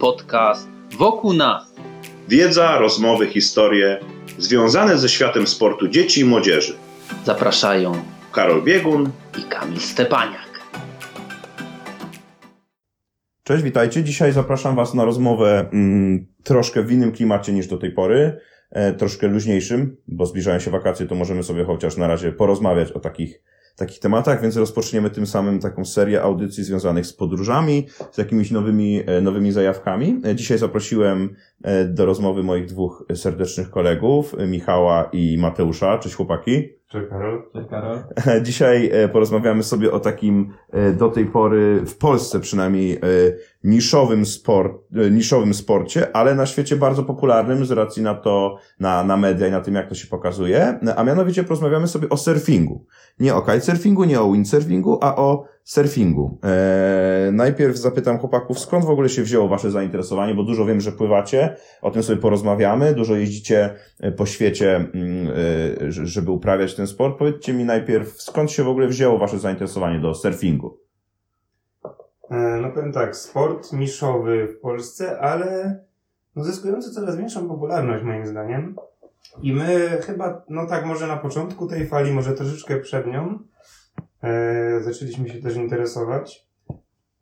podcast Wokół nas. Wiedza, rozmowy, historie związane ze światem sportu dzieci i młodzieży. Zapraszają Karol Biegun. i Kamil Stepaniak. Cześć, witajcie. Dzisiaj zapraszam Was na rozmowę mm, troszkę w innym klimacie niż do tej pory, e, troszkę luźniejszym, bo zbliżają się wakacje, to możemy sobie chociaż na razie porozmawiać o takich, takich tematach, więc rozpoczniemy tym samym taką serię audycji związanych z podróżami, z jakimiś nowymi, e, nowymi zajawkami. E, Dzisiaj zaprosiłem e, do rozmowy moich dwóch serdecznych kolegów, Michała i Mateusza. Cześć chłopaki. Cześć Karol. Cześć Karol. Dzisiaj e, porozmawiamy sobie o takim e, do tej pory, w Polsce przynajmniej, e, niszowym, sport, niszowym sporcie, ale na świecie bardzo popularnym z racji na to, na, na media i na tym, jak to się pokazuje. A mianowicie porozmawiamy sobie o surfingu. Nie o kitesurfingu, nie o windsurfingu, a o surfingu. E, najpierw zapytam chłopaków, skąd w ogóle się wzięło wasze zainteresowanie, bo dużo wiem, że pływacie, o tym sobie porozmawiamy, dużo jeździcie e, po świecie, ż- żeby uprawiać ten sport. Powiedzcie mi najpierw, skąd się w ogóle wzięło wasze zainteresowanie do surfingu? E, No powiem tak, sport niszowy w Polsce, ale no zyskujący coraz większą popularność moim zdaniem. I my chyba, no tak, może na początku tej fali, może troszeczkę przed nią, e, zaczęliśmy się też interesować.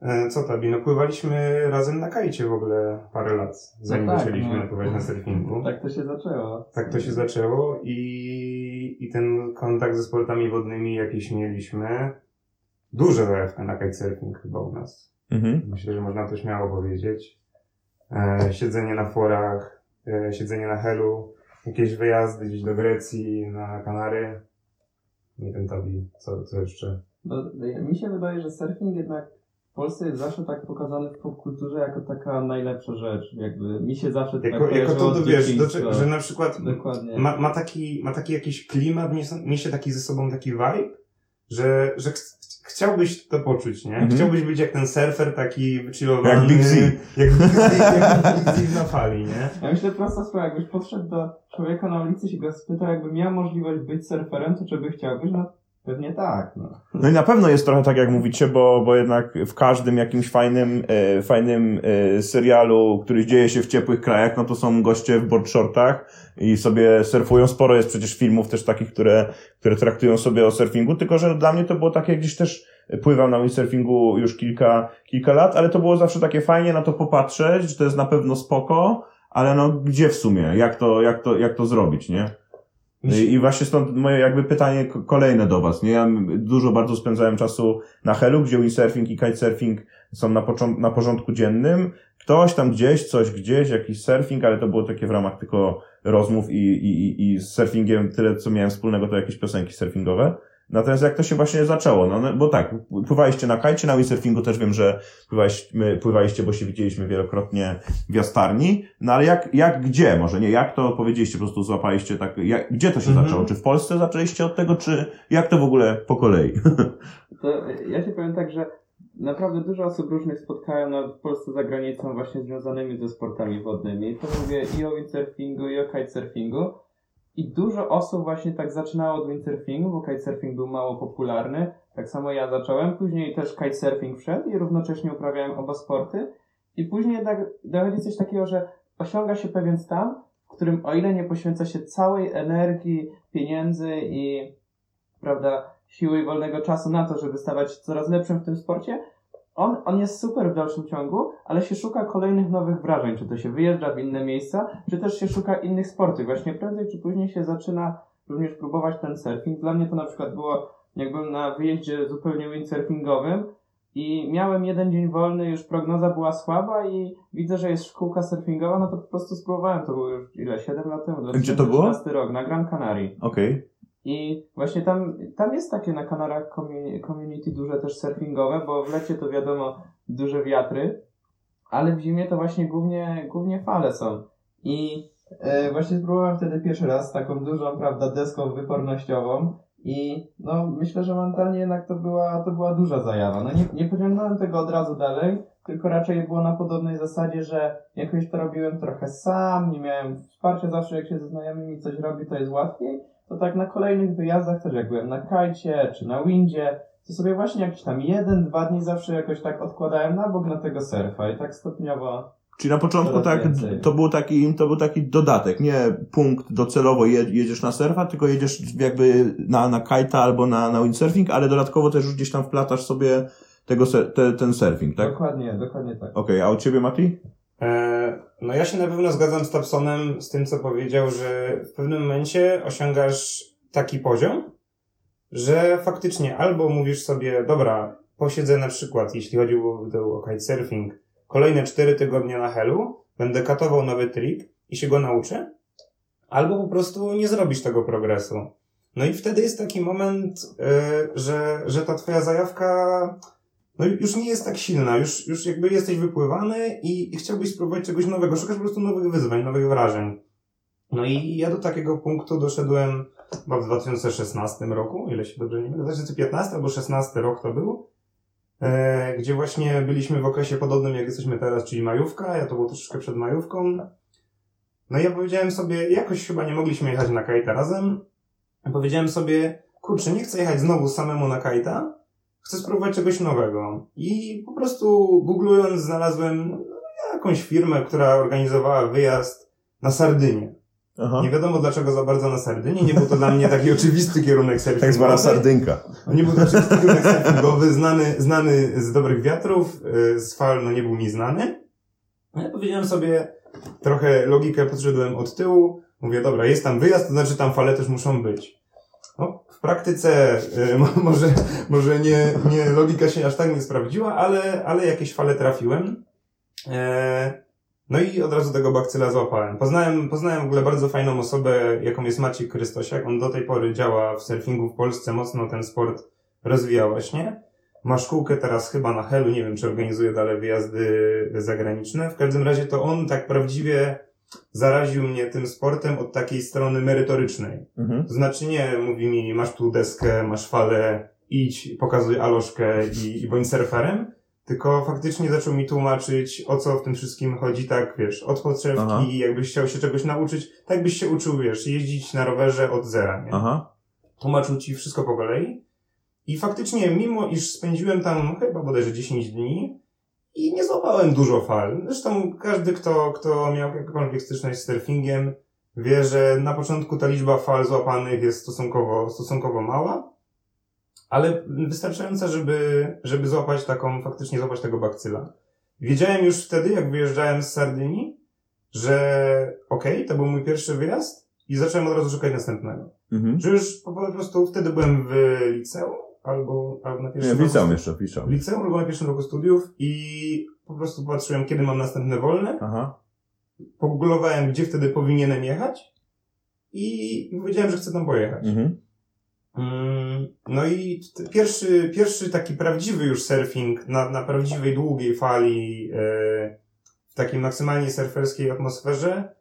E, co Tabi, no pływaliśmy razem na kajcie w ogóle parę lat, zanim tak, zaczęliśmy no. pływać na surfingu. Tak to się zaczęło. Tak to się zaczęło i, i ten kontakt ze sportami wodnymi jakiś mieliśmy. Duża zajawka na kitesurfing chyba u nas. Mhm. Myślę, że można to śmiało powiedzieć. E, siedzenie na forach, e, siedzenie na helu, jakieś wyjazdy gdzieś do Grecji, na Kanary. Nie wiem, Tabi, co, co jeszcze? No, mi się wydaje, że surfing jednak w Polsce jest zawsze tak pokazany w popkulturze jako taka najlepsza rzecz. Jakby mi się zawsze tak Jako, jako kojarzyło to, to wiesz, do, że na przykład Dokładnie. ma, ma, taki, ma taki jakiś klimat, niesie, taki ze sobą taki vibe, że, że chciałbyś to poczuć, nie? Mhm. Chciałbyś być jak ten surfer taki wychillowany. Jak Big Z. Jak Big Z, jak Big Z na fali, nie? Ja myślę prosta sprawa, jakbyś podszedł do człowieka na ulicy i się go spytał, jakby miał możliwość być surferem, to czy by chciał być? No pewnie tak, no. No i na pewno jest trochę tak, jak mówicie, bo, bo jednak w każdym jakimś fajnym, e, fajnym e, serialu, który dzieje się w ciepłych krajach, no to są goście w boardshortach i sobie surfują. Sporo jest przecież filmów też takich, które, które traktują sobie o surfingu, tylko że dla mnie to było takie gdzieś też pływam na windsurfingu już kilka, kilka lat, ale to było zawsze takie fajnie na to popatrzeć, że to jest na pewno spoko, ale no gdzie w sumie? Jak to, jak to, jak to zrobić, nie? I i właśnie stąd moje jakby pytanie kolejne do Was. Nie? Ja dużo bardzo spędzałem czasu na Helu, gdzie windsurfing i kitesurfing są na, na porządku dziennym. Ktoś tam gdzieś, coś gdzieś, jakiś surfing, ale to było takie w ramach tylko rozmów i, i- i z surfingiem tyle, co miałem wspólnego, to jakieś piosenki surfingowe. Natomiast jak to się właśnie zaczęło? No, no bo tak, pływaliście na kajcie, na windsurfingu też wiem, że pływaliście, pływaliście, bo się widzieliśmy wielokrotnie w jastarni. No ale jak, jak gdzie? Może nie jak to powiedzieliście, po prostu złapaliście tak, jak, gdzie to się Mhm. zaczęło? Czy w Polsce zaczęliście od tego, czy jak to w ogóle po kolei? To ja ci powiem tak, że naprawdę dużo osób różnych spotkałem na, w Polsce za granicą właśnie związanymi ze sportami wodnymi. To mówię i o windsurfingu, i o kitesurfingu. I dużo osób właśnie tak zaczynało od windsurfingu, bo kitesurfing był mało popularny. Tak samo ja zacząłem. Później też kitesurfing wszedł i równocześnie uprawiałem oba sporty. I później jednak dochodzi coś takiego, że osiąga się pewien stan, w którym o ile nie poświęca się całej energii, pieniędzy i prawda, siły i wolnego czasu na to, żeby stawać coraz lepszym w tym sporcie, on, on jest super w dalszym ciągu, ale się szuka kolejnych nowych wrażeń, czy to się wyjeżdża w inne miejsca, czy też się szuka innych sportów. Właśnie prędzej czy później się zaczyna również próbować ten surfing. Dla mnie to na przykład było, jak byłem na wyjeździe zupełnie windsurfingowym i miałem jeden dzień wolny, już prognoza była słaba i widzę, że jest szkółka surfingowa, no to po prostu spróbowałem, to było już ile, 7 lat temu, Gdzie to było? 2013 rok, na Gran Canaria. Okej. I właśnie tam, tam jest takie na Kanarach commu- community duże też surfingowe, bo w lecie to wiadomo duże wiatry, ale w zimie to właśnie głównie, głównie fale są. I e, właśnie spróbowałem wtedy pierwszy raz taką dużą, prawda, deską wypornościową i no myślę, że mentalnie jednak to była, to była duża zajawa. No nie, nie pociągnąłem tego od razu dalej, tylko raczej było na podobnej zasadzie, że jakoś to robiłem trochę sam, nie miałem wsparcia zawsze jak się ze znajomymi coś robi, to jest łatwiej to tak na kolejnych wyjazdach też jak byłem na kajcie czy na windzie, to sobie właśnie jakiś tam jeden, dwa dni zawsze jakoś tak odkładałem na bok na tego surfa i tak stopniowo Czyli na początku tak, więcej. to był taki, to był taki dodatek, nie punkt docelowo je, jedziesz na surfa, tylko jedziesz jakby na, na kajta albo na, na windsurfing, ale dodatkowo też już gdzieś tam wplatasz sobie tego, te, ten surfing, tak? Dokładnie, dokładnie tak. Okej, a u ciebie Mati? E, no ja się na pewno zgadzam z Tapsonem z tym, co powiedział, że w pewnym momencie osiągasz taki poziom, że faktycznie albo mówisz sobie, dobra, posiedzę na przykład, jeśli chodzi o, kitesurfing, kolejne 4 tygodnie na helu, będę katował nowy trik i się go nauczę, albo po prostu nie zrobisz tego progresu. No i wtedy jest taki moment, e, że, że ta twoja zajawka no już nie jest tak silna, już, już jakby jesteś wypływany i, i chciałbyś spróbować czegoś nowego, szukasz po prostu nowych wyzwań, nowych wrażeń. No i ja do takiego punktu doszedłem chyba w 2016 roku, ile się dobrze nie mylę, 2015 albo 16 rok to był, e, gdzie właśnie byliśmy w okresie podobnym jak jesteśmy teraz, czyli majówka, ja to było troszeczkę przed majówką. No i ja powiedziałem sobie, jakoś chyba nie mogliśmy jechać na kajta razem. Powiedziałem sobie, kurczę, nie chcę jechać znowu samemu na kajta, chcę spróbować czegoś nowego. I po prostu googlując znalazłem jakąś firmę, która organizowała wyjazd na Sardynię. Aha. Nie wiadomo dlaczego za bardzo na Sardynię, nie był to dla mnie taki oczywisty kierunek surfingowy. Tak zwana sardynka. No nie był to oczywisty kierunek surfingowy, znany, znany z dobrych wiatrów, y, z fal no nie był mi znany. No ja powiedziałem sobie, trochę logikę podszedłem od tyłu, mówię, dobra, jest tam wyjazd, to znaczy tam fale też muszą być. No, w praktyce y, mo- może, może nie, nie, logika się aż tak nie sprawdziła, ale, ale jakieś fale trafiłem. E, no i od razu tego bakcyla złapałem. Poznałem, poznałem w ogóle bardzo fajną osobę, jaką jest Maciek Krystosiak. On do tej pory działa w surfingu w Polsce, mocno ten sport rozwija właśnie. Ma szkółkę teraz chyba na Helu, nie wiem czy organizuje dalej wyjazdy zagraniczne. W każdym razie to on tak prawdziwie zaraził mnie tym sportem od takiej strony merytorycznej. Mhm. To znaczy nie, mówi mi, masz tu deskę, masz falę, idź, pokazuj alożkę i, i bądź surferem, tylko faktycznie zaczął mi tłumaczyć, o co w tym wszystkim chodzi, tak, wiesz, od podszewki, Aha. jakbyś chciał się czegoś nauczyć, tak byś się uczył, wiesz, jeździć na rowerze od zera, nie? Aha. Tłumaczył ci wszystko po kolei. I faktycznie, mimo iż spędziłem tam chyba bodajże 10 dni i nie złapałem dużo fal. Zresztą każdy, kto, kto miał jakąkolwiek styczność z surfingiem, wie, że na początku ta liczba fal złapanych jest stosunkowo, stosunkowo mała, ale wystarczająca, żeby, żeby złapać taką, faktycznie złapać tego bakcyla. Wiedziałem już wtedy, jak wyjeżdżałem z Sardynii, że okej, to był mój pierwszy wyjazd i zacząłem od razu szukać następnego. Mhm. Że już po prostu wtedy byłem w liceum, albo, albo na Nie, pierwszym w liceum roku, jeszcze, w w liceum. albo na pierwszym roku studiów i po prostu patrzyłem, kiedy mam następne wolne, Aha. pogooglowałem, gdzie wtedy powinienem jechać i powiedziałem, że chcę tam pojechać. Mhm. Mm, No i pierwszy, pierwszy taki prawdziwy już surfing na, na prawdziwej długiej fali, e, w takiej maksymalnie surferskiej atmosferze,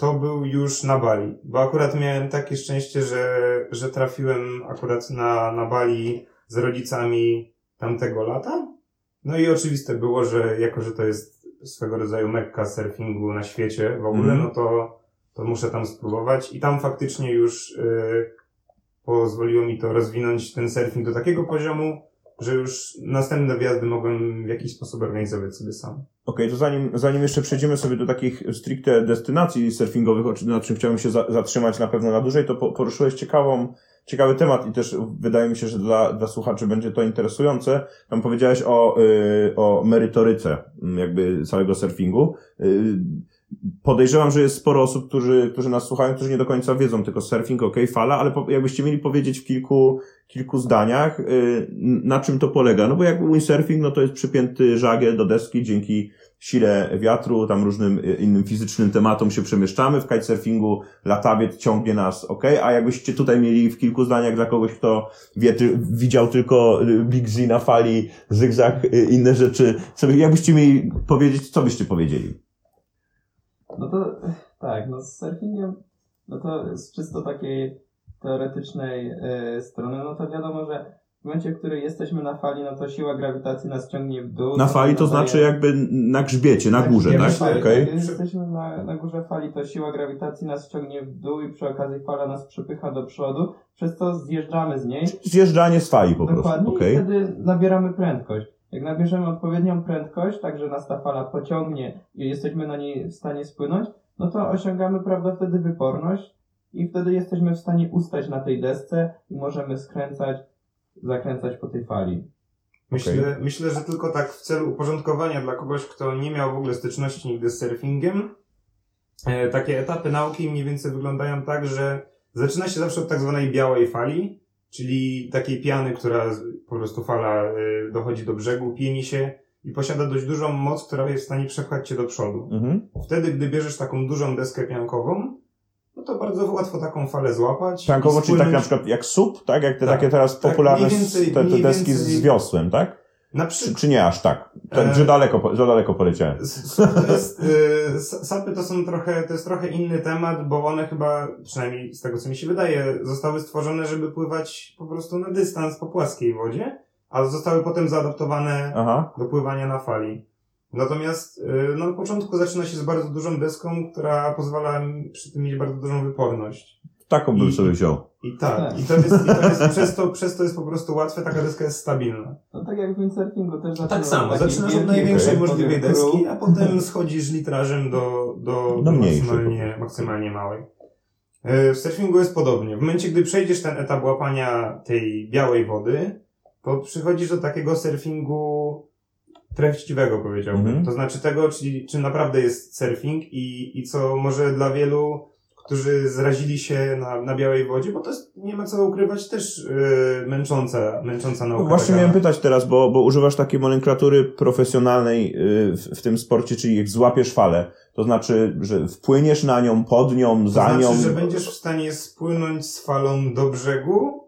to był już na Bali. Bo akurat miałem takie szczęście, że, że trafiłem akurat na, na Bali z rodzicami tamtego lata. No i oczywiste było, że jako, że to jest swego rodzaju mekka surfingu na świecie w ogóle, Mhm. no to, to muszę tam spróbować. I tam faktycznie już e, pozwoliło mi to rozwinąć ten surfing do takiego poziomu, że już następne wjazdy mogłem w jakiś sposób organizować sobie sam. Okej, to zanim, zanim jeszcze przejdziemy sobie do takich stricte destynacji surfingowych, na czym chciałbym się za, zatrzymać na pewno na dłużej, to po, poruszyłeś ciekawą, ciekawy temat i też wydaje mi się, że dla, dla słuchaczy będzie to interesujące. Tam powiedziałeś o, y, o merytoryce mm, jakby całego surfingu. Y, podejrzewam, że jest sporo osób, którzy, którzy nas słuchają, którzy nie do końca wiedzą tylko surfing, okej, fala, ale po, jakbyście mieli powiedzieć w kilku, kilku zdaniach, y, na czym to polega. No bo jak windsurfing, no to jest przypięty żagiel do deski, dzięki sile wiatru, tam różnym y, innym fizycznym tematom się przemieszczamy. W kitesurfingu latawiec ciągnie nas, ok? A jakbyście tutaj mieli w kilku zdaniach dla kogoś, kto wie, ty, widział tylko y, Big Z na fali, zygzak, inne rzeczy, by- jakbyście mieli powiedzieć, co byście powiedzieli? No to tak, no z surfingiem, no to z czysto takiej teoretycznej e, strony, no to wiadomo, że w momencie, w którym jesteśmy na fali, no to siła grawitacji nas ciągnie w dół. Na fali to znaczy jakby na grzbiecie, na Tak, górze, tak? myślę- Okej. Kiedy jesteśmy na, na górze fali, to siła grawitacji nas ciągnie w dół i przy okazji fala nas przepycha do przodu, przez to zjeżdżamy z niej. Zjeżdżanie z fali po prostu, Dokładnie okej? i wtedy nabieramy prędkość. Jak nabierzemy odpowiednią prędkość, tak że nas ta fala pociągnie i jesteśmy na niej w stanie spłynąć, no to osiągamy, prawda, wtedy wyporność i wtedy jesteśmy w stanie ustać na tej desce i możemy skręcać, zakręcać po tej fali. Myślę, myślę, że tylko tak w celu uporządkowania dla kogoś, kto nie miał w ogóle styczności nigdy z surfingiem, e, takie etapy nauki mniej więcej wyglądają tak, że zaczyna się zawsze od tak zwanej białej fali, czyli takiej piany, która po prostu fala e, dochodzi do brzegu, pieni się i posiada dość dużą moc, która jest w stanie przepchać cię do przodu. Mhm. Wtedy, gdy bierzesz taką dużą deskę piankową, no to bardzo łatwo taką falę złapać. Piankowo, czyli tak na przykład jak SUP, tak? Jak te Tak. takie teraz Tak, popularne więcej- te, te deski więcej- z wiosłem, tak? Na Czy, przykład czy nie aż tak? To, E, że, daleko, po- że daleko poleciałem. To jest, y, s- sapy to są trochę, to jest trochę inny temat, bo one chyba, przynajmniej z tego co mi się wydaje, zostały stworzone, żeby pływać po prostu na dystans po płaskiej wodzie, a zostały potem zaadaptowane Aha. do pływania na fali. Natomiast y, no, na początku zaczyna się z bardzo dużą deską, która pozwala przy tym mieć bardzo dużą wyporność. Taką bym I- sobie wziął. I tak, Tak. i to jest, i to jest przez, to, przez to jest po prostu łatwe, taka deska jest stabilna. No tak jak w windsurfingu też zaczynasz Tak samo, zaczynasz od największej możliwej deski, a potem schodzisz litrażem do, do, Do do maksymalnie, maksymalnie małej. E, W surfingu jest podobnie. W momencie, gdy przejdziesz ten etap łapania tej białej wody, to przychodzisz do takiego surfingu treściwego, powiedziałbym. Mhm. To znaczy tego, czyli, czym naprawdę jest surfing i, i co może dla wielu, którzy zrazili się na, na białej wodzie, bo to jest, nie ma co ukrywać, też yy, męcząca, męcząca nauka. No właśnie taka. miałem pytać teraz, bo, bo używasz takiej nomenklatury profesjonalnej y, w, w tym sporcie, czyli jak złapiesz falę, to znaczy, że wpłyniesz na nią, pod nią, To za znaczy, nią. że będziesz w stanie spłynąć z falą do brzegu?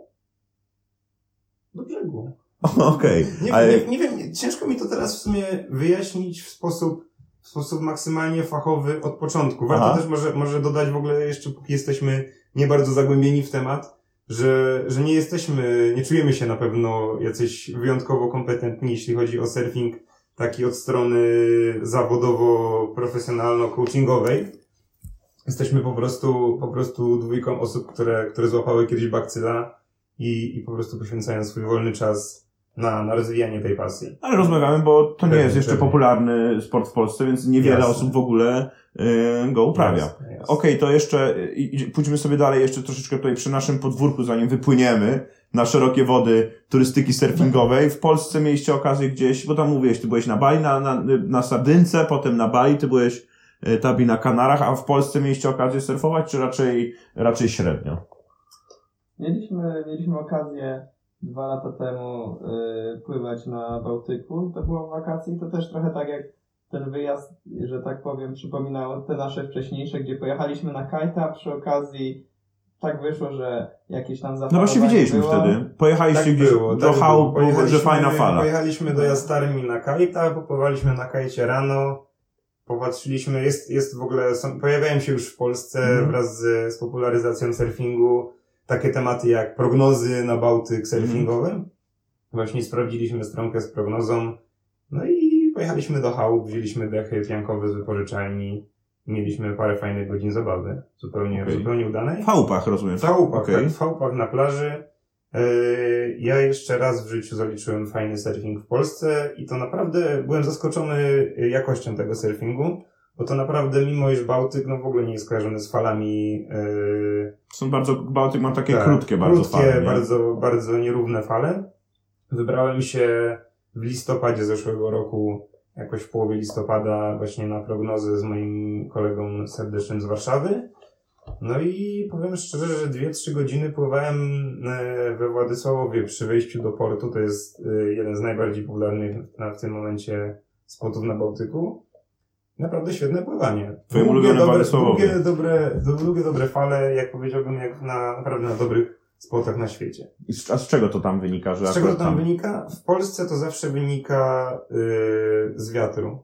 Do brzegu. Okej, Nie, ale nie, nie wiem, ciężko mi to teraz w sumie wyjaśnić w sposób, w sposób maksymalnie fachowy od początku. Warto Aha. też może, może dodać w ogóle jeszcze, póki jesteśmy nie bardzo zagłębieni w temat, że, że nie jesteśmy, nie czujemy się na pewno jacyś wyjątkowo kompetentni, jeśli chodzi o surfing taki od strony zawodowo-profesjonalno-coachingowej. Jesteśmy po prostu, po prostu dwójką osób, które, które złapały kiedyś bakcyla i, i po prostu poświęcają swój wolny czas na, na rozwijanie tej pasji. Ale rozmawiamy, bo to nie Pewnie, jest jeszcze pewnie. popularny sport w Polsce, więc niewiele Jasne. osób w ogóle y, go uprawia. Okej, to jeszcze y, pójdźmy sobie dalej jeszcze troszeczkę tutaj przy naszym podwórku, zanim wypłyniemy na szerokie wody turystyki surfingowej. W Polsce mieliście okazję gdzieś, bo tam mówiłeś, ty byłeś na Bali, na, na, na Sardynce, potem na Bali, ty byłeś y, tabi na Kanarach, a w Polsce mieliście okazję surfować, czy raczej, raczej średnio? Mieliśmy, mieliśmy okazję dwa lata temu y, pływać na Bałtyku i to było w wakacji. To też trochę tak jak ten wyjazd, że tak powiem, przypominał te nasze wcześniejsze, gdzie pojechaliśmy na kajta, a przy okazji tak wyszło, że jakieś tam No właśnie widzieliśmy było. wtedy. Pojechaliście Tak gdzieś było, do tak chałup, że fajna fala. Pojechaliśmy do Jastarmi na kajta, popływaliśmy na kajcie rano, popatrzyliśmy, jest, jest w ogóle, są, pojawiają się już w Polsce Mhm. wraz z, z popularyzacją surfingu takie tematy jak prognozy na Bałtyk surfingowy. Mhm. Właśnie sprawdziliśmy stronkę z prognozą, no i pojechaliśmy do chałup, wzięliśmy dechy piankowe z wypożyczalni mieliśmy parę fajnych godzin zabawy. Zupełnie, Okej. zupełnie udanej. W chałupach, rozumiem. W chałupach, Okej. tak, w chałupach na plaży. Yy, Ja jeszcze raz w życiu zaliczyłem fajny surfing w Polsce i to naprawdę byłem zaskoczony jakością tego surfingu, bo to naprawdę, mimo iż Bałtyk no w ogóle nie jest kojarzony z falami. Yy, Są bardzo, Bałtyk ma takie tak, krótkie bardzo krótkie, fale. nie? bardzo, bardzo nierówne fale. Wybrałem się w listopadzie zeszłego roku, jakoś w połowie listopada, właśnie na prognozy z moim kolegą serdecznym z Warszawy. No i powiem szczerze, że 2-3 godziny pływałem e, we Władysławowie przy wejściu do portu. To jest e, jeden z najbardziej popularnych na, w tym momencie spotów na Bałtyku. Naprawdę świetne pływanie. Twoje Długie, ulubione dobre, Władysławowie. długie, dobre, długie, dobre fale, jak powiedziałbym, jak na, naprawdę na dobrych spotach na świecie. I z, a z czego to tam wynika? Że Z czego to akurat tam wynika? W Polsce to zawsze wynika yy, z wiatru.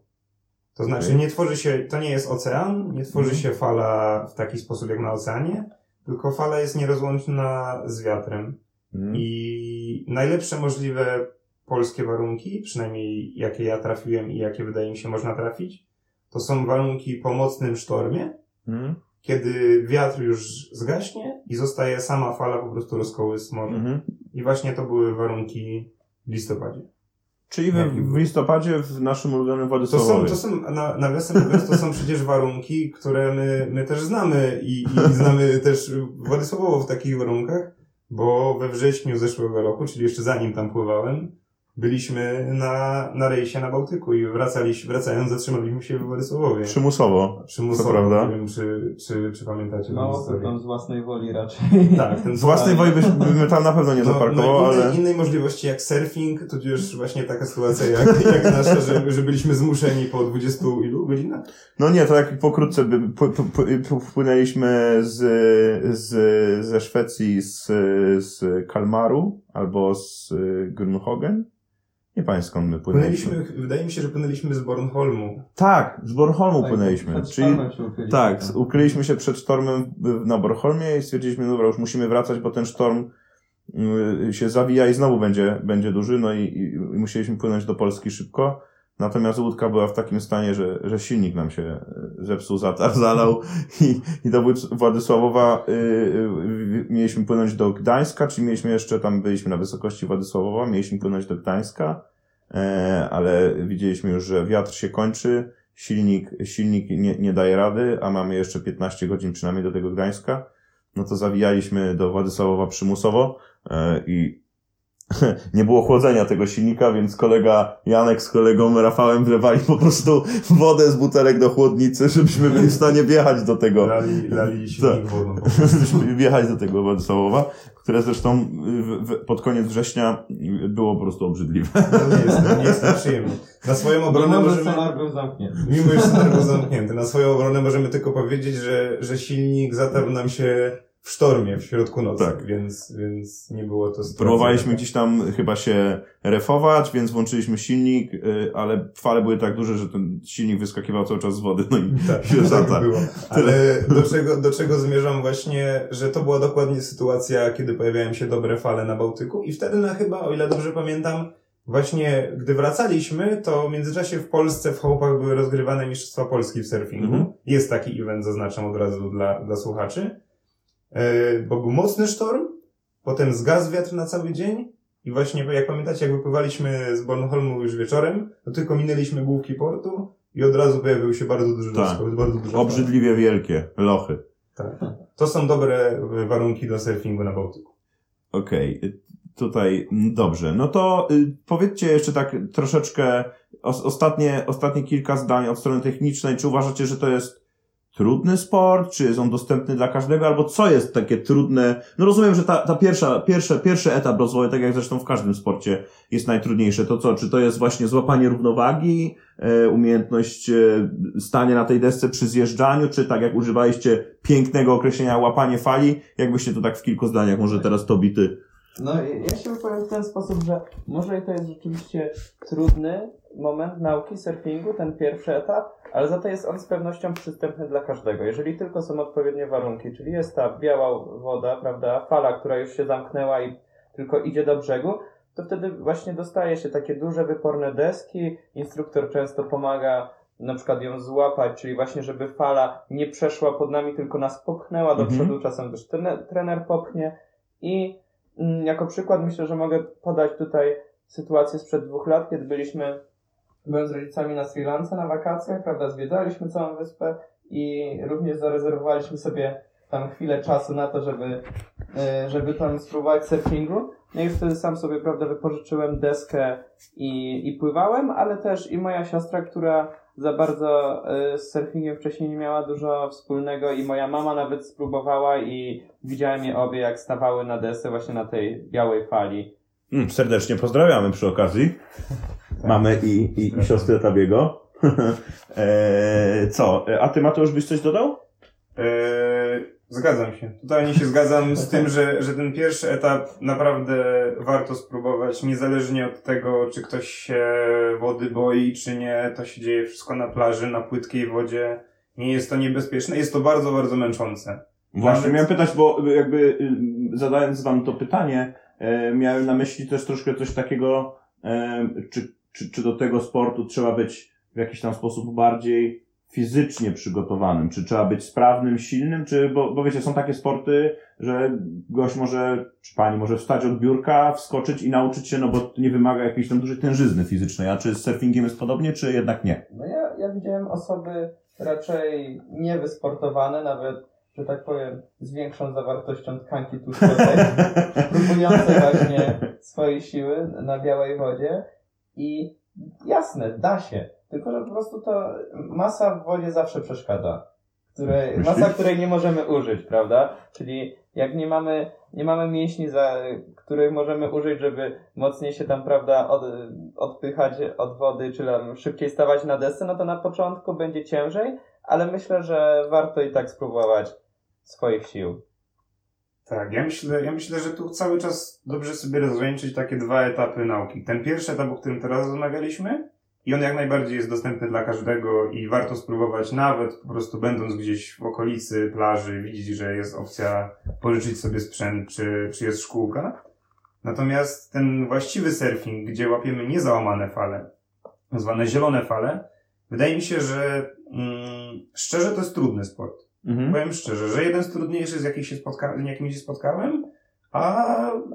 To znaczy Okej. nie tworzy się, to nie jest ocean, nie tworzy Mhm. się fala w taki sposób jak na oceanie, tylko fala jest nierozłączna z wiatrem. Mhm. I najlepsze możliwe polskie warunki, przynajmniej jakie ja trafiłem i jakie wydaje mi się można trafić, to są warunki po mocnym sztormie, Mhm. kiedy wiatr już zgaśnie i zostaje sama fala po prostu rozkołysł morza. Mhm. I właśnie to były warunki w listopadzie. Czyli w, w listopadzie w naszym ulubionym To są, Władysławowie. to są na, nawiasem mówiąc, to są przecież warunki, które my, my też znamy i, i znamy też Władysławowo w takich warunkach, bo we wrześniu zeszłego roku, czyli jeszcze zanim tam pływałem, byliśmy na, na rejsie na Bałtyku i wracaliśmy, wracając zatrzymaliśmy się w Władysławowie. Przymusowo. Przymusowo, to prawda. nie wiem czy, czy, czy pamiętacie historię. tam z własnej woli raczej. Tak, ten Z własnej woli byś, bym tam na pewno nie No, zaparkował, no innej, ale... innej możliwości jak surfing, tudzież właśnie taka sytuacja jak, jak nasza, że, że byliśmy zmuszeni po 20 ilu godzinach? No nie, to jak pokrótce by, p, p, p, wpłynęliśmy z, z, ze Szwecji z, z Kalmaru albo z Grunhogen. Nie pamiętam skąd my płynęliśmy. Płynęliśmy, wydaje mi się, że płynęliśmy z Bornholmu. Tak, z Bornholmu Tak, płynęliśmy. przed Czyli, ukryliśmy. tak, ukryliśmy się przed sztormem na Bornholmie i stwierdziliśmy, dobra, już musimy wracać, bo ten sztorm y, się zawija i znowu będzie, będzie duży, no i, i, i musieliśmy płynąć do Polski szybko. Natomiast łódka była w takim stanie, że, że silnik nam się y, zepsuł, zatarł, zalał i, i do Władysławowa y, y, mieliśmy płynąć do Gdańska, czyli mieliśmy jeszcze tam, byliśmy na wysokości Władysławowa, mieliśmy płynąć do Gdańska, e, ale widzieliśmy już, że wiatr się kończy, silnik, silnik nie, nie daje rady, a mamy jeszcze 15 godzin przynajmniej do tego Gdańska, no to zawijaliśmy do Władysławowa przymusowo e, i nie było chłodzenia tego silnika, więc kolega Janek z kolegą Rafałem wlewali po prostu wodę z butelek do chłodnicy, żebyśmy byli w stanie wjechać do tego, Lali, lali silnik Tak. wodą. żebyśmy wjechać do tego Władysławowa, które zresztą w, w, pod koniec września było po prostu obrzydliwe. No nie jest, nie jest to przyjemne. Na swoją obronę Mimo, że możemy... zamknięty. Mimo, że zamknięty. Na swoją obronę możemy tylko powiedzieć, że, że silnik zatarł nam się w sztormie w środku nocy, Tak. więc, więc nie było to Próbowaliśmy gdzieś tam chyba się refować, więc włączyliśmy silnik, y, ale fale były tak duże, że ten silnik wyskakiwał cały czas z wody, no i Tak, się tak było. Ale do czego, do czego zmierzam właśnie, że to była dokładnie sytuacja, kiedy pojawiają się dobre fale na Bałtyku i wtedy na chyba, o ile dobrze pamiętam, właśnie gdy wracaliśmy, to w międzyczasie w Polsce w Chałupach były rozgrywane Mistrzostwa Polski w surfingu. Mhm. Jest taki event, zaznaczam od razu dla, dla słuchaczy. E, bo był mocny sztorm, potem zgasł wiatr na cały dzień i właśnie, jak pamiętacie, jak wypływaliśmy z Bornholmu już wieczorem, to tylko minęliśmy główki portu i od razu pojawił się bardzo duży Tak. bardzo fala. Obrzydliwie wielkie lochy. Tak. To są dobre warunki do surfingu na Bałtyku. Okej, y, tutaj mm, dobrze. No to y, powiedzcie jeszcze tak troszeczkę os, ostatnie, ostatnie kilka zdań od strony technicznej. Czy uważacie, że to jest trudny sport? Czy jest on dostępny dla każdego? Albo co jest takie trudne? No rozumiem, że ta, ta pierwsza, pierwsze, pierwszy etap rozwoju, tak jak zresztą w każdym sporcie, jest najtrudniejsze. To co? Czy to jest właśnie złapanie równowagi, e, umiejętność e, stania na tej desce przy zjeżdżaniu, czy tak jak używaliście pięknego określenia łapanie fali? Jakbyście to tak w kilku zdaniach, może teraz Tobi ty No, ja się wypowiem w ten sposób, że może i to jest rzeczywiście trudny moment nauki surfingu, ten pierwszy etap, ale za to jest on z pewnością przystępny dla każdego. Jeżeli tylko są odpowiednie warunki, czyli jest ta biała woda, prawda, fala, która już się zamknęła i tylko idzie do brzegu, to wtedy właśnie dostaje się takie duże, wyporne deski. Instruktor często pomaga na przykład ją złapać, czyli właśnie, żeby fala nie przeszła pod nami, tylko nas popchnęła do Mhm. przodu. Czasem też trener, trener popchnie. I mm, jako przykład myślę, że mogę podać tutaj sytuację sprzed dwóch lat, kiedy byliśmy, byłem z rodzicami na Sri Lance na wakacjach, prawda, zwiedzaliśmy całą wyspę i również zarezerwowaliśmy sobie tam chwilę czasu na to, żeby, e, żeby tam spróbować surfingu. No i wtedy sam sobie, prawda, wypożyczyłem deskę i, i pływałem, ale też i moja siostra, która za bardzo e, z surfingiem wcześniej nie miała dużo wspólnego i moja mama nawet spróbowała i widziałem je obie, jak stawały na desce właśnie na tej białej fali. Mm, serdecznie pozdrawiamy przy okazji. Mamy i, i, i siostrę Tabiego. e, co? A ty Mateusz byś coś dodał? Eee, zgadzam się. Totalnie się zgadzam z tym, że, że ten pierwszy etap naprawdę warto spróbować, niezależnie od tego, czy ktoś się wody boi, czy nie. To się dzieje wszystko na plaży, na płytkiej wodzie. Nie jest to niebezpieczne, jest to bardzo, bardzo męczące. Właśnie Nawet- miałem pytać, bo jakby y, zadając wam to pytanie, e, miałem na myśli też troszkę coś takiego, e, czy, czy, czy do tego sportu trzeba być w jakiś tam sposób bardziej fizycznie przygotowanym? Czy trzeba być sprawnym, silnym? Czy, bo, bo wiecie, są takie sporty, że gość może, czy pani może wstać od biurka, wskoczyć i nauczyć się, no bo nie wymaga jakiejś tam dużej tężyzny fizycznej. A czy z surfingiem jest podobnie, czy jednak nie? No ja, ja widziałem osoby raczej niewysportowane, nawet, że tak powiem, z większą zawartością tkanki tłuszczowej, próbujące właśnie swojej siły na białej wodzie i jasne, da się. Tylko, że po prostu to masa w wodzie zawsze przeszkadza. Której, masa, której nie możemy użyć, prawda? Czyli jak nie mamy, nie mamy mięśni, za, których możemy użyć, żeby mocniej się tam, prawda, od, odpychać od wody, czy tam szybciej stawać na desce, no to na początku będzie ciężej, ale myślę, że warto i tak spróbować swoich sił. Tak, ja myślę, ja myślę, że tu cały czas dobrze sobie rozgraniczyć takie dwa etapy nauki. Ten pierwszy etap, o którym teraz rozmawialiśmy, i on jak najbardziej jest dostępny dla każdego i warto spróbować nawet po prostu będąc gdzieś w okolicy plaży, widzieć, że jest opcja pożyczyć sobie sprzęt, czy, czy jest szkółka. Natomiast ten właściwy surfing, gdzie łapiemy niezałamane fale, zwane zielone fale, wydaje mi się, że mm, szczerze to jest trudny sport. Mhm. Powiem szczerze, że jeden z trudniejszych, z jakich się spotka- jakimi się spotkałem, a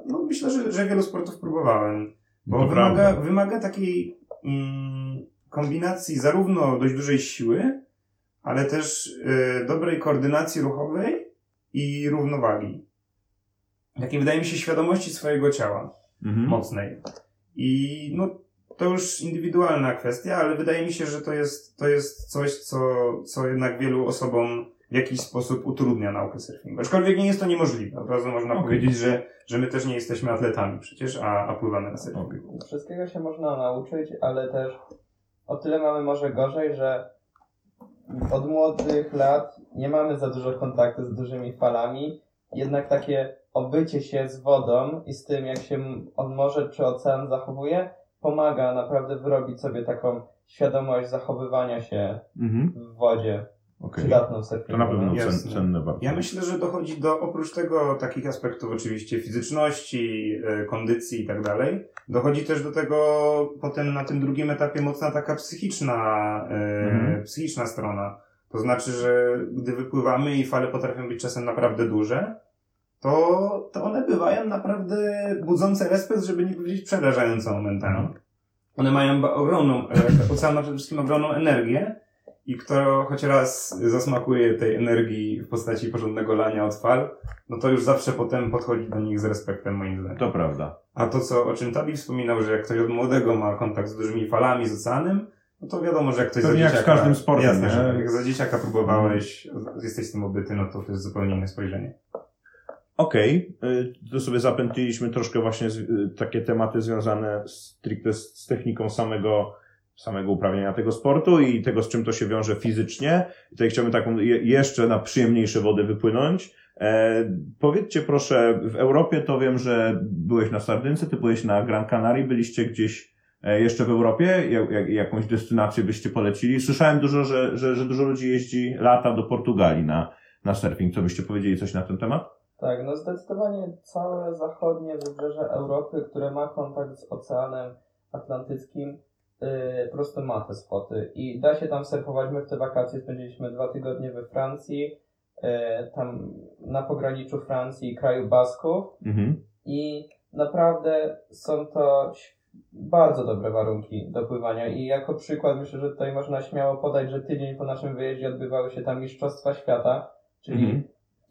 no myślę, że, że wielu sportów próbowałem. Bo To wymaga, prawda. wymaga takiej mm, kombinacji zarówno dość dużej siły, ale też y, dobrej koordynacji ruchowej i równowagi. Takiej wydaje mi się świadomości swojego ciała Mhm. mocnej. I no, to już indywidualna kwestia, ale wydaje mi się, że to jest, to jest coś, co, co jednak wielu osobom w jakiś sposób utrudnia naukę surfingu. Aczkolwiek nie jest to niemożliwe. Od razu można Okej. powiedzieć, że, że my też nie jesteśmy atletami przecież, a, a pływamy na surfingu. Wszystkiego się można nauczyć, ale też o tyle mamy może gorzej, że od młodych lat nie mamy za dużo kontaktu z dużymi falami, jednak takie obycie się z wodą i z tym, jak się on morze czy ocean zachowuje, pomaga naprawdę wyrobić sobie taką świadomość zachowywania się Mhm. w wodzie, Okej. przydatną To na pewno no. cen, cenne bardzo. Ja myślę, że dochodzi do, oprócz tego takich aspektów oczywiście fizyczności, e, kondycji i tak dalej, dochodzi też do tego potem na tym drugim etapie mocna taka psychiczna, e, Mhm. psychiczna strona. To znaczy, że gdy wypływamy i fale potrafią być czasem naprawdę duże, to, to one bywają naprawdę budzące respekt, żeby nie powiedzieć przerażająco momentami. One mają ogromną, e, ocean ma przede wszystkim ogromną energię i kto choć raz zasmakuje tej energii w postaci porządnego lania od fal, no to już zawsze potem podchodzi do nich z respektem moim zdaniem. To prawda. A to, co, o czym Tabi wspominał, że jak ktoś od młodego ma kontakt z dużymi falami, z oceanem, no to wiadomo, że jak ktoś Pewnie za jak z dzieciaka... każdym sportem, Jasne, nie? jak za dzieciaka próbowałeś, jesteś z tym obyty, no to to jest zupełnie inne spojrzenie. Okej, y, to sobie zapętliliśmy troszkę właśnie z, y, takie tematy związane stricte z, z techniką samego, samego uprawiania tego sportu i tego, z czym to się wiąże fizycznie. I tutaj chciałbym taką je, jeszcze na przyjemniejsze wody wypłynąć. E, powiedzcie proszę, w Europie to wiem, że byłeś na Sardynce, ty byłeś na Gran Canaria, byliście gdzieś e, jeszcze w Europie? Jak, jakąś destynację byście polecili? Słyszałem dużo, że, że, że dużo ludzi jeździ lata do Portugalii na, na surfing. Co byście powiedzieli coś na ten temat? Tak, no zdecydowanie całe zachodnie wybrzeże Europy, które ma kontakt z Oceanem Atlantyckim, yy, po prostu ma te spoty. I da się tam surfować. My w te wakacje spędziliśmy dwa tygodnie we Francji, yy, tam na pograniczu Francji i kraju Basków. Mhm. I naprawdę są to bardzo dobre warunki do pływania. I jako przykład myślę, że tutaj można śmiało podać, że tydzień po naszym wyjeździe odbywały się tam Mistrzostwa Świata, czyli Mhm.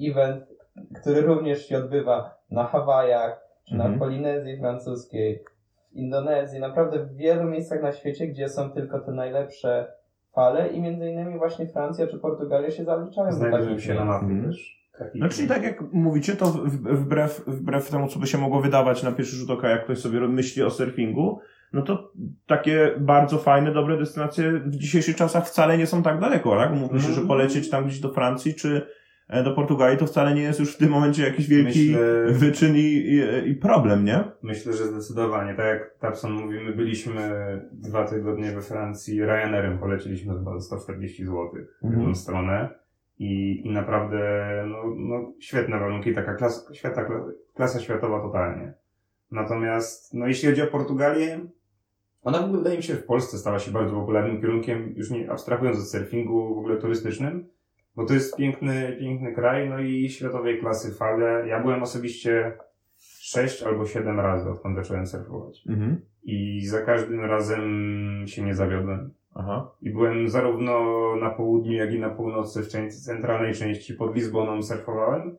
event, który również się odbywa na Hawajach, czy Mhm. na Polinezji Francuskiej, Indonezji, naprawdę w wielu miejscach na świecie, gdzie są tylko te najlepsze fale i między innymi właśnie Francja czy Portugalia się zaliczają do Znajdują takich się na mapie Mhm. też. Taki- No czyli tak jak mówicie, to w- wbrew, wbrew temu, co by się mogło wydawać na pierwszy rzut oka, jak ktoś sobie myśli o surfingu, no to takie bardzo fajne, dobre destynacje w dzisiejszych czasach wcale nie są tak daleko, tak? Mówi się, że Mhm. polecieć tam gdzieś do Francji czy do Portugalii to wcale nie jest już w tym momencie jakiś wielki Myślę- wyczyn i, i, i problem, nie? Myślę, że zdecydowanie. Tak jak Tapson mówi, my byliśmy dwa tygodnie we Francji, Ryanerem poleciliśmy chyba za 140 zł w Mhm. jedną stronę i, i naprawdę no, no, świetne warunki, taka klas, świata, klasa światowa totalnie. Natomiast no, jeśli chodzi o Portugalię, Ona w ogóle wydaje mi się, w Polsce stała się bardzo popularnym kierunkiem, już nie abstrahując od surfingu w ogóle turystycznym, bo to jest piękny, piękny kraj, no i światowej klasy fale. Ja byłem osobiście sześć albo siedem razy, odkąd zacząłem surfować. Mhm. I za każdym razem się nie zawiodłem. Aha. I byłem zarówno na południu, jak i na północy, w części centralnej części pod Lizboną surfowałem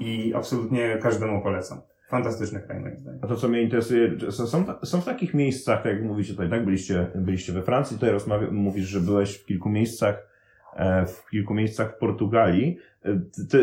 i absolutnie każdemu polecam. Fantastyczny kraj moim zdaniem. A to, co mnie interesuje, są, są, w takich miejscach, tak jak mówicie tutaj, tak? Byliście, byliście we Francji, tutaj rozmawia, mówisz, że byłeś w kilku miejscach, w kilku miejscach w Portugalii. E,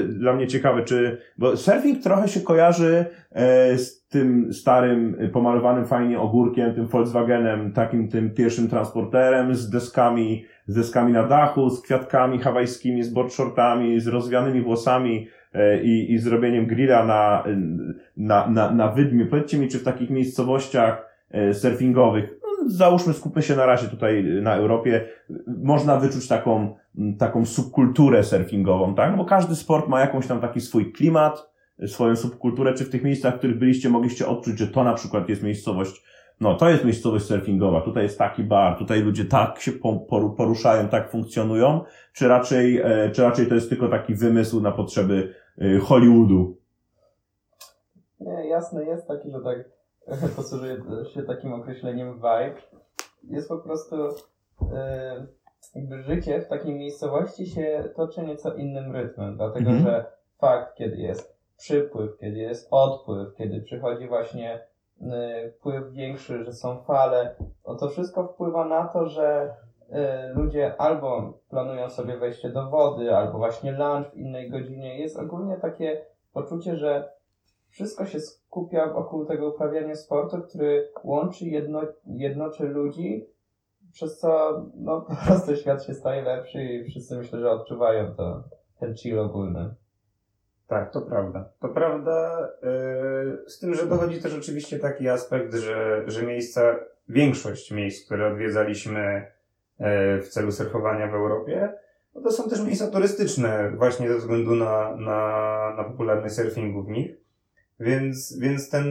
Dla mnie ciekawe, czy, bo surfing trochę się kojarzy e, z tym starym, e, pomalowanym fajnie ogórkiem, tym Volkswagenem, takim tym pierwszym transporterem, z deskami, z deskami na dachu, z kwiatkami hawajskimi, z boardshortami, z rozwianymi włosami e, i, i zrobieniem grilla na, na, na, na wydmie. Powiedzcie mi, czy w takich miejscowościach e, surfingowych, załóżmy, skupmy się na razie tutaj na Europie, można wyczuć taką, taką subkulturę surfingową, tak? Bo każdy sport ma jakąś tam taki swój klimat, swoją subkulturę. Czy w tych miejscach, w których byliście, mogliście odczuć, że to na przykład jest miejscowość, no to jest miejscowość surfingowa, tutaj jest taki bar, tutaj ludzie tak się po- poru- poruszają, tak funkcjonują, czy raczej, e, czy raczej to jest tylko taki wymysł na potrzeby e, Hollywoodu? Nie, jasne jest taki, że tak posługuje się takim określeniem vibe. Jest po prostu e, jakby życie w takiej miejscowości się toczy nieco innym rytmem, dlatego Mhm. że fakt, kiedy jest przypływ, kiedy jest odpływ, kiedy przychodzi właśnie e, wpływ większy, że są fale, no to wszystko wpływa na to, że e, ludzie albo planują sobie wejście do wody, albo właśnie lunch w innej godzinie. Jest ogólnie takie poczucie, że wszystko się skupia wokół tego uprawiania sportu, który łączy, jedno, jednoczy ludzi, przez co no, po prostu świat się staje lepszy i wszyscy myślę, że odczuwają to, ten chill ogólny. Tak, to prawda. To prawda, yy, z tym, że dochodzi też oczywiście taki aspekt, że, że miejsca, większość miejsc, które odwiedzaliśmy yy, w celu surfowania w Europie, no to są też miejsca turystyczne, właśnie ze względu na, na, na popularność surfingu w nich. Więc, więc ten,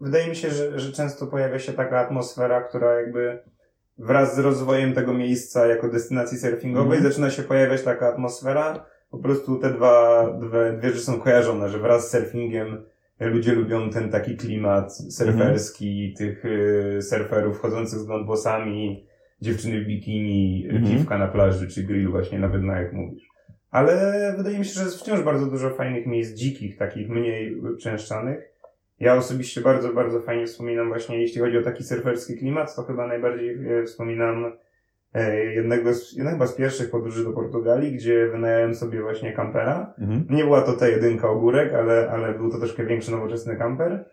wydaje mi się, że, że często pojawia się taka atmosfera, która jakby wraz z rozwojem tego miejsca jako destynacji surfingowej Mhm. zaczyna się pojawiać taka atmosfera, po prostu te dwa, dwie, dwie rzeczy są kojarzone, że wraz z surfingiem ludzie lubią ten taki klimat surferski, tych y, surferów chodzących z blondwłosami, dziewczyny w bikini, Mhm. piwka na plaży, czy grill właśnie nawet na jak mówisz. Ale wydaje mi się, że jest wciąż bardzo dużo fajnych miejsc dzikich, takich mniej częszczanych. Ja osobiście bardzo, bardzo fajnie wspominam właśnie, jeśli chodzi o taki surferski klimat, to chyba najbardziej e, wspominam e, jednego z, jednego chyba z pierwszych podróży do Portugalii, gdzie wynająłem sobie właśnie kampera. Mhm. Nie była to ta jedynka ogórek, ale, ale był to troszkę większy, nowoczesny kamper.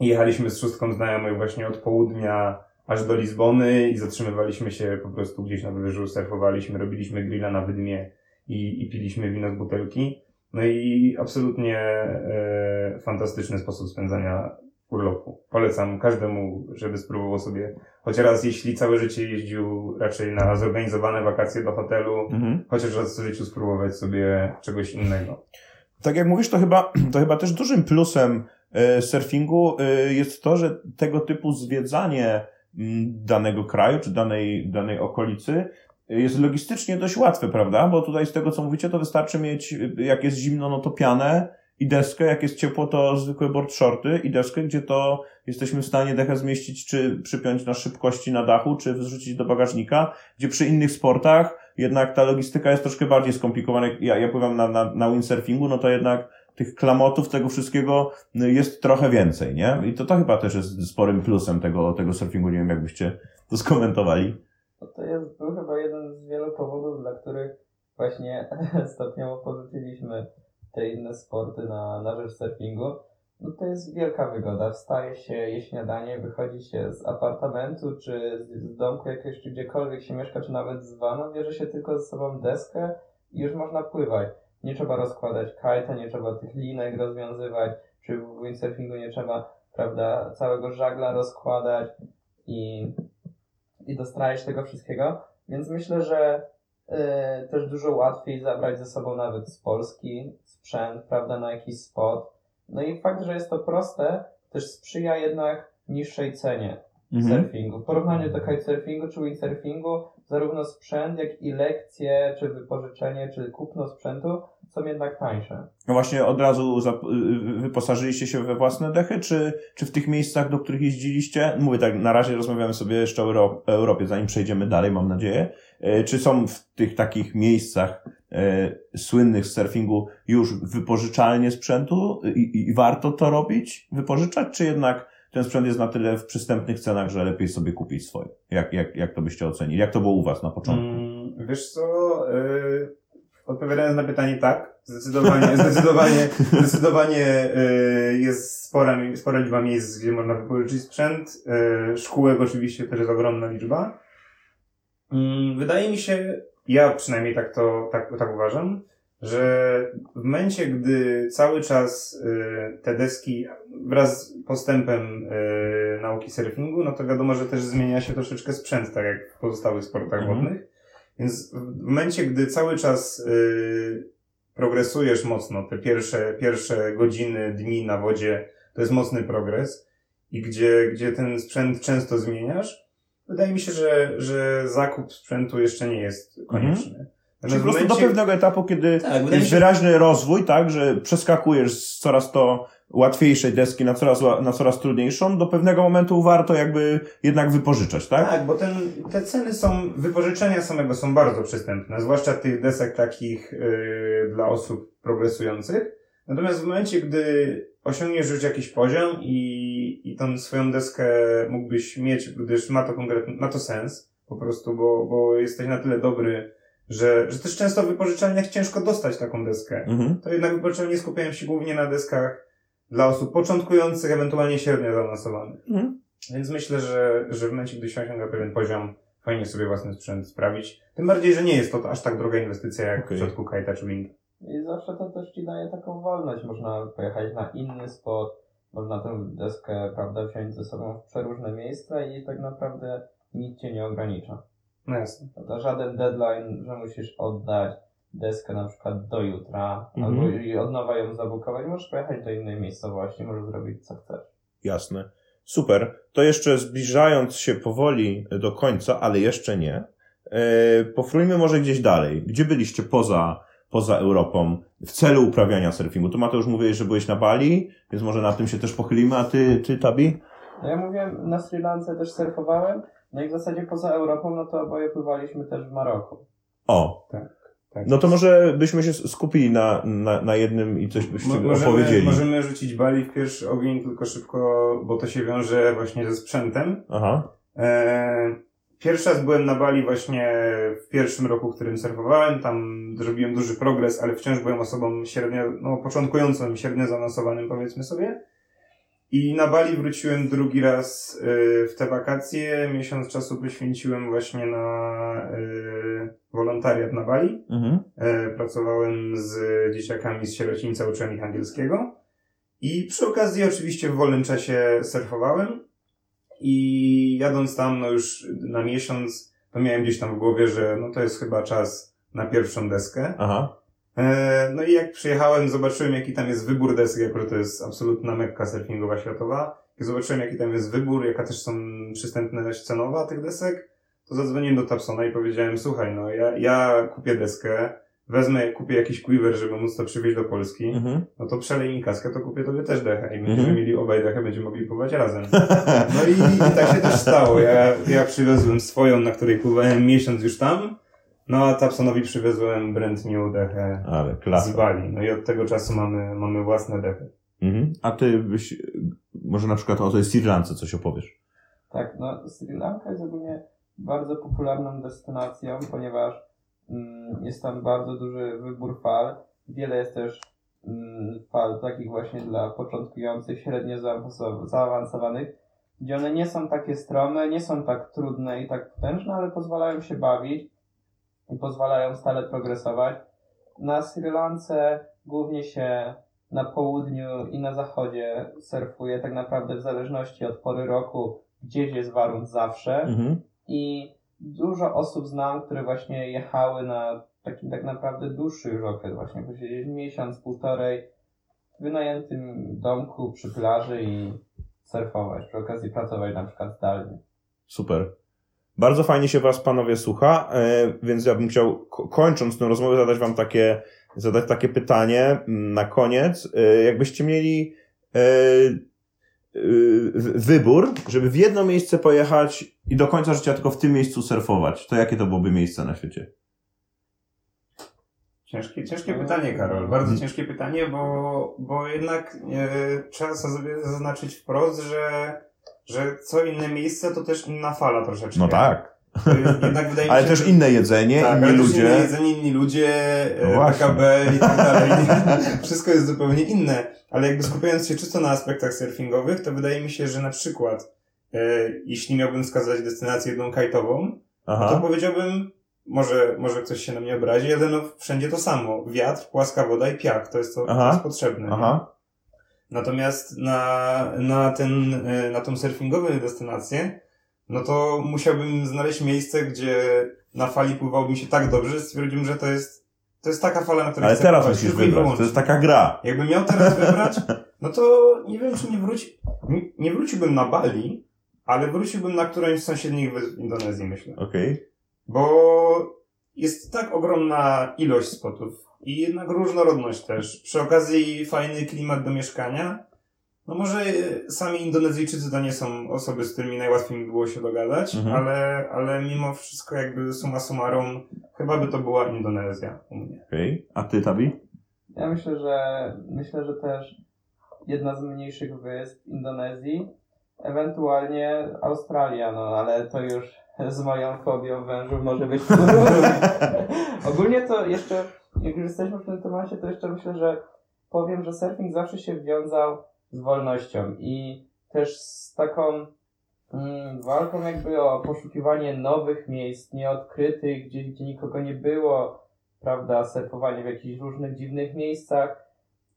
I jechaliśmy z szóstką znajomych właśnie od południa aż do Lizbony i zatrzymywaliśmy się po prostu gdzieś na wybrzeżu, surfowaliśmy, robiliśmy grilla na wydmie i, i piliśmy wino z butelki. No i absolutnie e, fantastyczny sposób spędzania urlopu. Polecam każdemu, żeby spróbował sobie choć raz, jeśli całe życie jeździł raczej na zorganizowane wakacje do hotelu, Mhm. chociaż raz w życiu spróbować sobie czegoś innego. Tak jak mówisz, to chyba, to chyba też dużym plusem e, surfingu e, jest to, że tego typu zwiedzanie mm, danego kraju czy danej, danej okolicy jest logistycznie dość łatwe, prawda? Bo tutaj z tego co mówicie, to wystarczy mieć, jak jest zimno, no to pianę i deskę, jak jest ciepło, to zwykłe board shorty i deskę, gdzie to jesteśmy w stanie dechę zmieścić, czy przypiąć na szybkości na dachu, czy wrzucić do bagażnika, gdzie przy innych sportach jednak ta logistyka jest troszkę bardziej skomplikowana. Ja, ja pływam na, na, na windsurfingu, no to jednak tych klamotów, tego wszystkiego y, jest trochę więcej, nie? I to, to chyba też jest sporym plusem tego, tego surfingu. Nie wiem, jakbyście to skomentowali. No to jest, był chyba jeden z wielu powodów, dla których właśnie stopniowo porzuciliśmy te inne sporty na, na rzecz surfingu. No to jest wielka wygoda. Wstaje się, je śniadanie, wychodzi się z apartamentu, czy z, z domku jakiegoś, czy gdziekolwiek się mieszka, czy nawet z vana, bierze się tylko ze sobą deskę i już można pływać. Nie trzeba rozkładać kajta, nie trzeba tych linek rozwiązywać, czy w windsurfingu nie trzeba, prawda, całego żagla rozkładać i i dostrajać tego wszystkiego. Więc myślę, że y, też dużo łatwiej zabrać ze sobą nawet z Polski sprzęt, prawda, na jakiś spot. No i fakt, że jest to proste, też sprzyja jednak niższej cenie. Mhm. surfingu. W porównaniu do kitesurfingu czy windsurfingu, zarówno sprzęt, jak i lekcje, czy wypożyczenie, czy kupno sprzętu są jednak tańsze. No właśnie od razu zap- y- wyposażyliście się we własne dechy, czy, czy w tych miejscach, do których jeździliście? Mówię tak, na razie rozmawiamy sobie jeszcze o Euro- Europie, zanim przejdziemy dalej, mam nadzieję. E, Czy są w tych takich miejscach e, słynnych z surfingu już wypożyczalnie sprzętu i, i warto to robić, wypożyczać, czy jednak ten sprzęt jest na tyle w przystępnych cenach, że lepiej sobie kupić swoje? Jak, jak, jak to byście ocenili? Jak to było u was na początku? Mm, wiesz co, yy, odpowiadając na pytanie tak, zdecydowanie, zdecydowanie, zdecydowanie yy, jest spora, spora liczba miejsc, gdzie można wypożyczyć sprzęt. Yy, szkółek oczywiście też jest ogromna liczba. Mm, wydaje mi się, ja przynajmniej tak to, tak, tak uważam, że w momencie, gdy cały czas yy, te deski wraz z postępem yy, nauki surfingu, no to wiadomo, że też zmienia się troszeczkę sprzęt, tak jak w pozostałych sportach Mhm. wodnych. Więc w momencie, gdy cały czas yy, progresujesz mocno, te pierwsze, pierwsze godziny, dni na wodzie, to jest mocny progres i gdzie, gdzie ten sprzęt często zmieniasz, wydaje mi się, że, że zakup sprzętu jeszcze nie jest konieczny. Czyli Natomiast po prostu do momencie- pewnego etapu, kiedy Tak, jest się, wyraźny rozwój, tak, że przeskakujesz z coraz to łatwiejszej deski na coraz, na coraz trudniejszą, do pewnego momentu warto jakby jednak wypożyczać, tak? Tak, bo ten, te ceny są, wypożyczenia samego są bardzo przystępne, zwłaszcza tych desek takich yy, dla osób progresujących. Natomiast w momencie, gdy osiągniesz już jakiś poziom i, i tą swoją deskę mógłbyś mieć, gdyż ma to konkretny, ma to sens, po prostu, bo, bo jesteś na tyle dobry, że, że też często w wypożyczalniach ciężko dostać taką deskę. Mhm. To jednak wypożyczalnie skupiają się głównie na deskach dla osób początkujących, ewentualnie średnio zaawansowanych. Mhm. Więc myślę, że, że w momencie, gdy się osiąga pewien poziom, fajnie sobie własny sprzęt sprawić. Tym bardziej, że nie jest to aż tak droga inwestycja jak Okej. w przypadku kite'a czy wing. I zawsze to też ci daje taką wolność. Można pojechać na inny spot, można tę deskę, prawda, wziąć ze sobą w przeróżne miejsca i tak naprawdę nic cię nie ogranicza. No jasne. Prawda? Żaden deadline, że musisz oddać deskę na przykład do jutra, Mhm. albo i od nowa ją zabukować. Możesz pojechać do innej miejscowości, możesz zrobić co chcesz. Jasne. Super. To jeszcze zbliżając się powoli do końca, ale jeszcze nie, e, pofrójmy może gdzieś dalej. Gdzie byliście poza, poza Europą w celu uprawiania surfingu? To Mateusz mówiłeś, że byłeś na Bali, więc może na tym się też pochylimy, a ty, ty Tabi? No ja mówiłem, na Sri Lance też surfowałem, no i w zasadzie poza Europą, no to oboje pływaliśmy też w Maroku. O, Tak. no to może byśmy się skupili na, na, na jednym i coś byście Mo- możemy, opowiedzieli. możemy rzucić bali w pierwszy ogień, tylko szybko, bo to się wiąże właśnie ze sprzętem. Aha. Eee, Pierwszy raz byłem na Bali właśnie w pierwszym roku, w którym surfowałem. Tam zrobiłem duży progres, ale wciąż byłem osobą średnio, no początkującą, średnio zaawansowanym powiedzmy sobie. I na Bali wróciłem drugi raz y, w te wakacje. Miesiąc czasu poświęciłem właśnie na y, wolontariat na Bali. Mhm. E, Pracowałem z dzieciakami z sierocińca, uczyłem ich angielskiego. I przy okazji oczywiście w wolnym czasie surfowałem. I jadąc tam, no już na miesiąc, to miałem gdzieś tam w głowie, że no to jest chyba czas na pierwszą deskę. Aha. E, No i jak przyjechałem, zobaczyłem jaki tam jest wybór desek, jako że to jest absolutna mekka surfingowa światowa. Jak zobaczyłem jaki tam jest wybór, jaka też są przystępność cenowa tych desek, to zadzwoniłem do Tapsona i powiedziałem, słuchaj, no ja, ja kupię deskę, wezmę, kupię jakiś quiver, żeby móc to przywieźć do Polski, Mhm. no to przelej mi kaskę, to kupię tobie też dechę i będziemy Mhm. mieli obaj dechę, będziemy mogli pływać razem. No i, i tak się też stało. Ja, ja przywiozłem swoją, na której pływałem miesiąc już tam, no a Tapsonowi przywiozłem brand new dechę Ale z. Bali. No i od tego czasu mamy, mamy własne dechy. Mhm. A ty byś, może na przykład o tej Sri Lance coś opowiesz? Tak, no Sri Lanka jest ogólnie bardzo popularną destynacją, ponieważ jest tam bardzo duży wybór fal. Wiele jest też mm, fal takich właśnie dla początkujących, średnio zaawansow- zaawansowanych, gdzie one nie są takie strome, nie są tak trudne i tak potężne, ale pozwalają się bawić i pozwalają stale progresować. Na Sri Lance głównie się na południu i na zachodzie surfuje tak naprawdę w zależności od pory roku gdzieś jest warun zawsze Mhm. i dużo osób znam, które właśnie jechały na taki tak naprawdę dłuższy już okres, właśnie posiedzieć miesiąc, półtorej w wynajętym domku przy plaży i surfować, przy okazji pracować na przykład zdalnie. Super. Bardzo fajnie się Was, panowie, słucha, e, więc ja bym chciał, ko- kończąc tę rozmowę, zadać Wam takie, zadać takie pytanie mm, na koniec. E, Jakbyście mieli e, wybór, żeby w jedno miejsce pojechać i do końca życia tylko w tym miejscu surfować, to jakie to byłoby miejsce na świecie? Ciężkie, ciężkie pytanie, Karol. Bardzo ciężkie pytanie, bo, bo jednak e, trzeba sobie zaznaczyć wprost, że, że co inne miejsce to też inna fala troszeczkę. No tak. Jest, jednak wydaje mi Ale się, też że- inne jedzenie, tak, inni ale też ludzie. Inne jedzenie, inni ludzie, No e, właśnie. PKB i tak dalej. Wszystko jest zupełnie inne. Ale jakby skupiając się czysto na aspektach surfingowych, to wydaje mi się, że na przykład, e, jeśli miałbym wskazać destynację jedną kajtową, no to Aha. powiedziałbym, może, może ktoś się na mnie obrazi, ale no wszędzie to samo. Wiatr, płaska woda i piach. To jest to, Aha. jest potrzebne. Aha. Natomiast na, na, ten, e, na tą surfingową destynację, no to musiałbym znaleźć miejsce, gdzie na fali pływało mi się tak dobrze, że stwierdziłbym, że to jest, to jest taka fala, na której Ale chcę teraz pływać, musisz wybrać. To jest taka gra. Jakbym miał teraz wybrać, no to nie wiem, czy nie wróci, nie, nie wróciłbym na Bali, ale wróciłbym na którąś z sąsiednich wysp Indonezji, myślę. Okej. Bo jest tak ogromna ilość spotów i jednak różnorodność też. Przy okazji fajny klimat do mieszkania. No może sami Indonezyjczycy to nie są osoby, z którymi najłatwiej mi było się dogadać, Mhm. ale, ale mimo wszystko jakby summa summarum chyba by to była Indonezja u mnie. Okej. A ty, Tabi? Ja myślę, że myślę, że też jedna z mniejszych wysp Indonezji, ewentualnie Australia, no ale to już z moją fobią wężów może być Ogólnie to jeszcze, jak już jesteśmy w tym temacie, to jeszcze myślę, że powiem, że surfing zawsze się wiązał z wolnością i też z taką mm, walką jakby o poszukiwanie nowych miejsc, nieodkrytych, gdzie, gdzie nikogo nie było, prawda, surfowanie w jakichś różnych dziwnych miejscach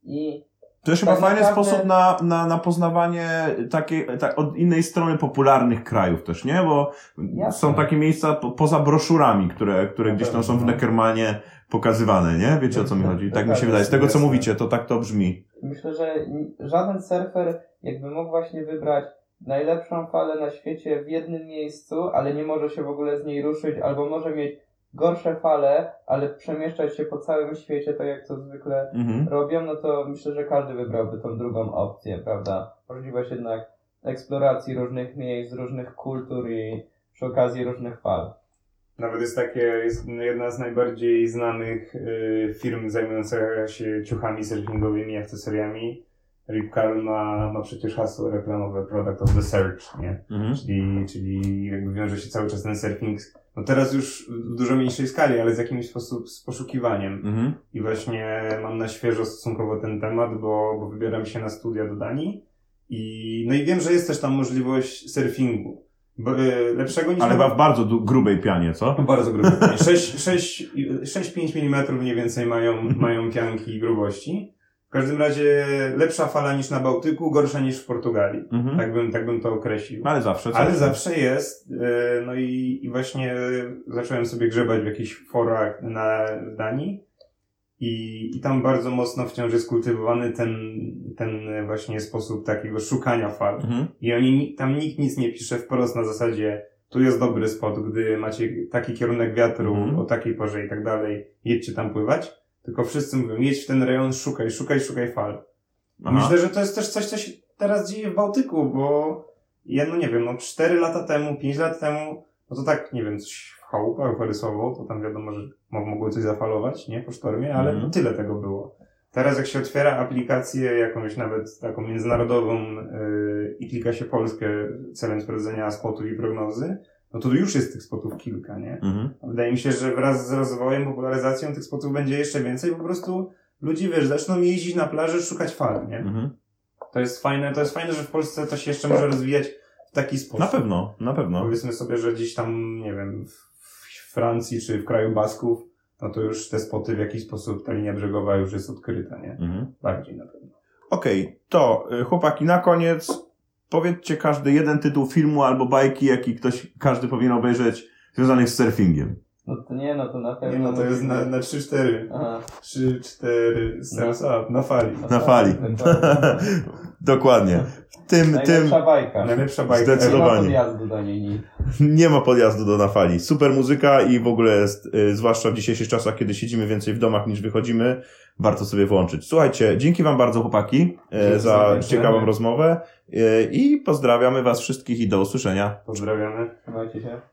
i To jest chyba Tak fajny naprawdę- sposób na, na, na poznawanie takiej, tak, od innej strony popularnych krajów też, nie? Bo Jasne. są takie miejsca po, poza broszurami, które, które gdzieś tam są w no. Neckermanie pokazywane, nie? Wiecie o co mi chodzi? Tak mi się wydaje. Z tego co mówicie, to tak to brzmi. Myślę, że żaden surfer jakby mógł właśnie wybrać najlepszą falę na świecie w jednym miejscu, ale nie może się w ogóle z niej ruszyć, albo może mieć gorsze fale, ale przemieszczać się po całym świecie, tak jak to zwykle Mhm. robią, no to myślę, że każdy wybrałby tą drugą opcję, prawda? Możliwość jednak eksploracji różnych miejsc, różnych kultur i przy okazji różnych fal. Nawet jest takie, jest jedna z najbardziej znanych y, firm zajmująca się ciuchami surfingowymi, akcesoriami. Rip Curl ma, ma przecież hasło reklamowe Product of the Search, nie? Mhm. Czyli, czyli jakby wiąże się cały czas ten surfing, no teraz już w dużo mniejszej skali, ale z jakimś sposób z poszukiwaniem. Mhm. I właśnie mam na świeżo stosunkowo ten temat, bo, bo wybieram się na studia do Danii. I, no i wiem, że jest też tam możliwość surfingu. Y, lepszego niż Ale chyba w bardzo grubej pianie, co? bardzo grube. 6-5 mm mniej więcej mają, mają pianki grubości. W każdym razie lepsza fala niż na Bałtyku, gorsza niż w Portugalii. Mhm. Tak bym, tak bym to określił. Ale zawsze. Ale zawsze jest. e, No i, i właśnie zacząłem sobie grzebać w jakichś forach na w Danii. I, I tam bardzo mocno wciąż jest kultywowany ten, ten właśnie sposób takiego szukania fal. Mhm. I oni, ni- tam nikt nic nie pisze wprost na zasadzie, tu jest dobry spot, gdy macie taki kierunek wiatru Mhm. o takiej porze i tak dalej, jedźcie tam pływać. Tylko wszyscy mówią, jedź w ten rejon, szukaj, szukaj, szukaj fal. Aha. Myślę, że to jest też coś, co się teraz dzieje w Bałtyku, bo ja no nie wiem, no 4 lata temu, 5 lat temu, no to tak, nie wiem, coś chałupach wyrysował, to tam wiadomo, że mo- mogło coś zafalować, nie, po sztormie, ale no tyle tego było. Teraz jak się otwiera aplikację jakąś nawet taką międzynarodową yy, i klika się Polskę celem sprawdzenia spotów i prognozy, no to już jest tych spotów kilka, nie? Mhm. Wydaje mi się, że wraz z rozwojem, popularyzacją tych spotów będzie jeszcze więcej, po prostu ludzie, wiesz, zaczną jeździć na plaży, szukać fal, nie? Mhm. To jest fajne, to jest fajne, że w Polsce to się jeszcze może rozwijać w taki sposób. Na pewno, na pewno. Powiedzmy sobie, że gdzieś tam, nie wiem, w Francji czy w kraju Basków, no to już te spoty w jakiś sposób, ta linia brzegowa już jest odkryta, nie? Mhm. Bardziej na pewno. Okej, to y, chłopaki, na koniec powiedzcie każdy jeden tytuł filmu albo bajki, jaki ktoś, każdy powinien obejrzeć związanych z surfingiem. No to nie, no to na pewno... Nie no, to jest na, na 3-4. Aha, 3-4 stands up, na fali. Na fali. dokładnie. Dokładnie. Tym, tym Najlepsza bajka. Najlepsza bajka. Nie ma Zdecydowanie. podjazdu do niej nie ma podjazdu do nafali. Super muzyka i w ogóle, jest, y, zwłaszcza w dzisiejszych czasach, kiedy siedzimy więcej w domach niż wychodzimy, warto sobie włączyć. Słuchajcie, dzięki wam bardzo chłopaki y, Dzięki za serdecznie. ciekawą rozmowę y, i pozdrawiamy was wszystkich i do usłyszenia. Pozdrawiamy. Trzymajcie się.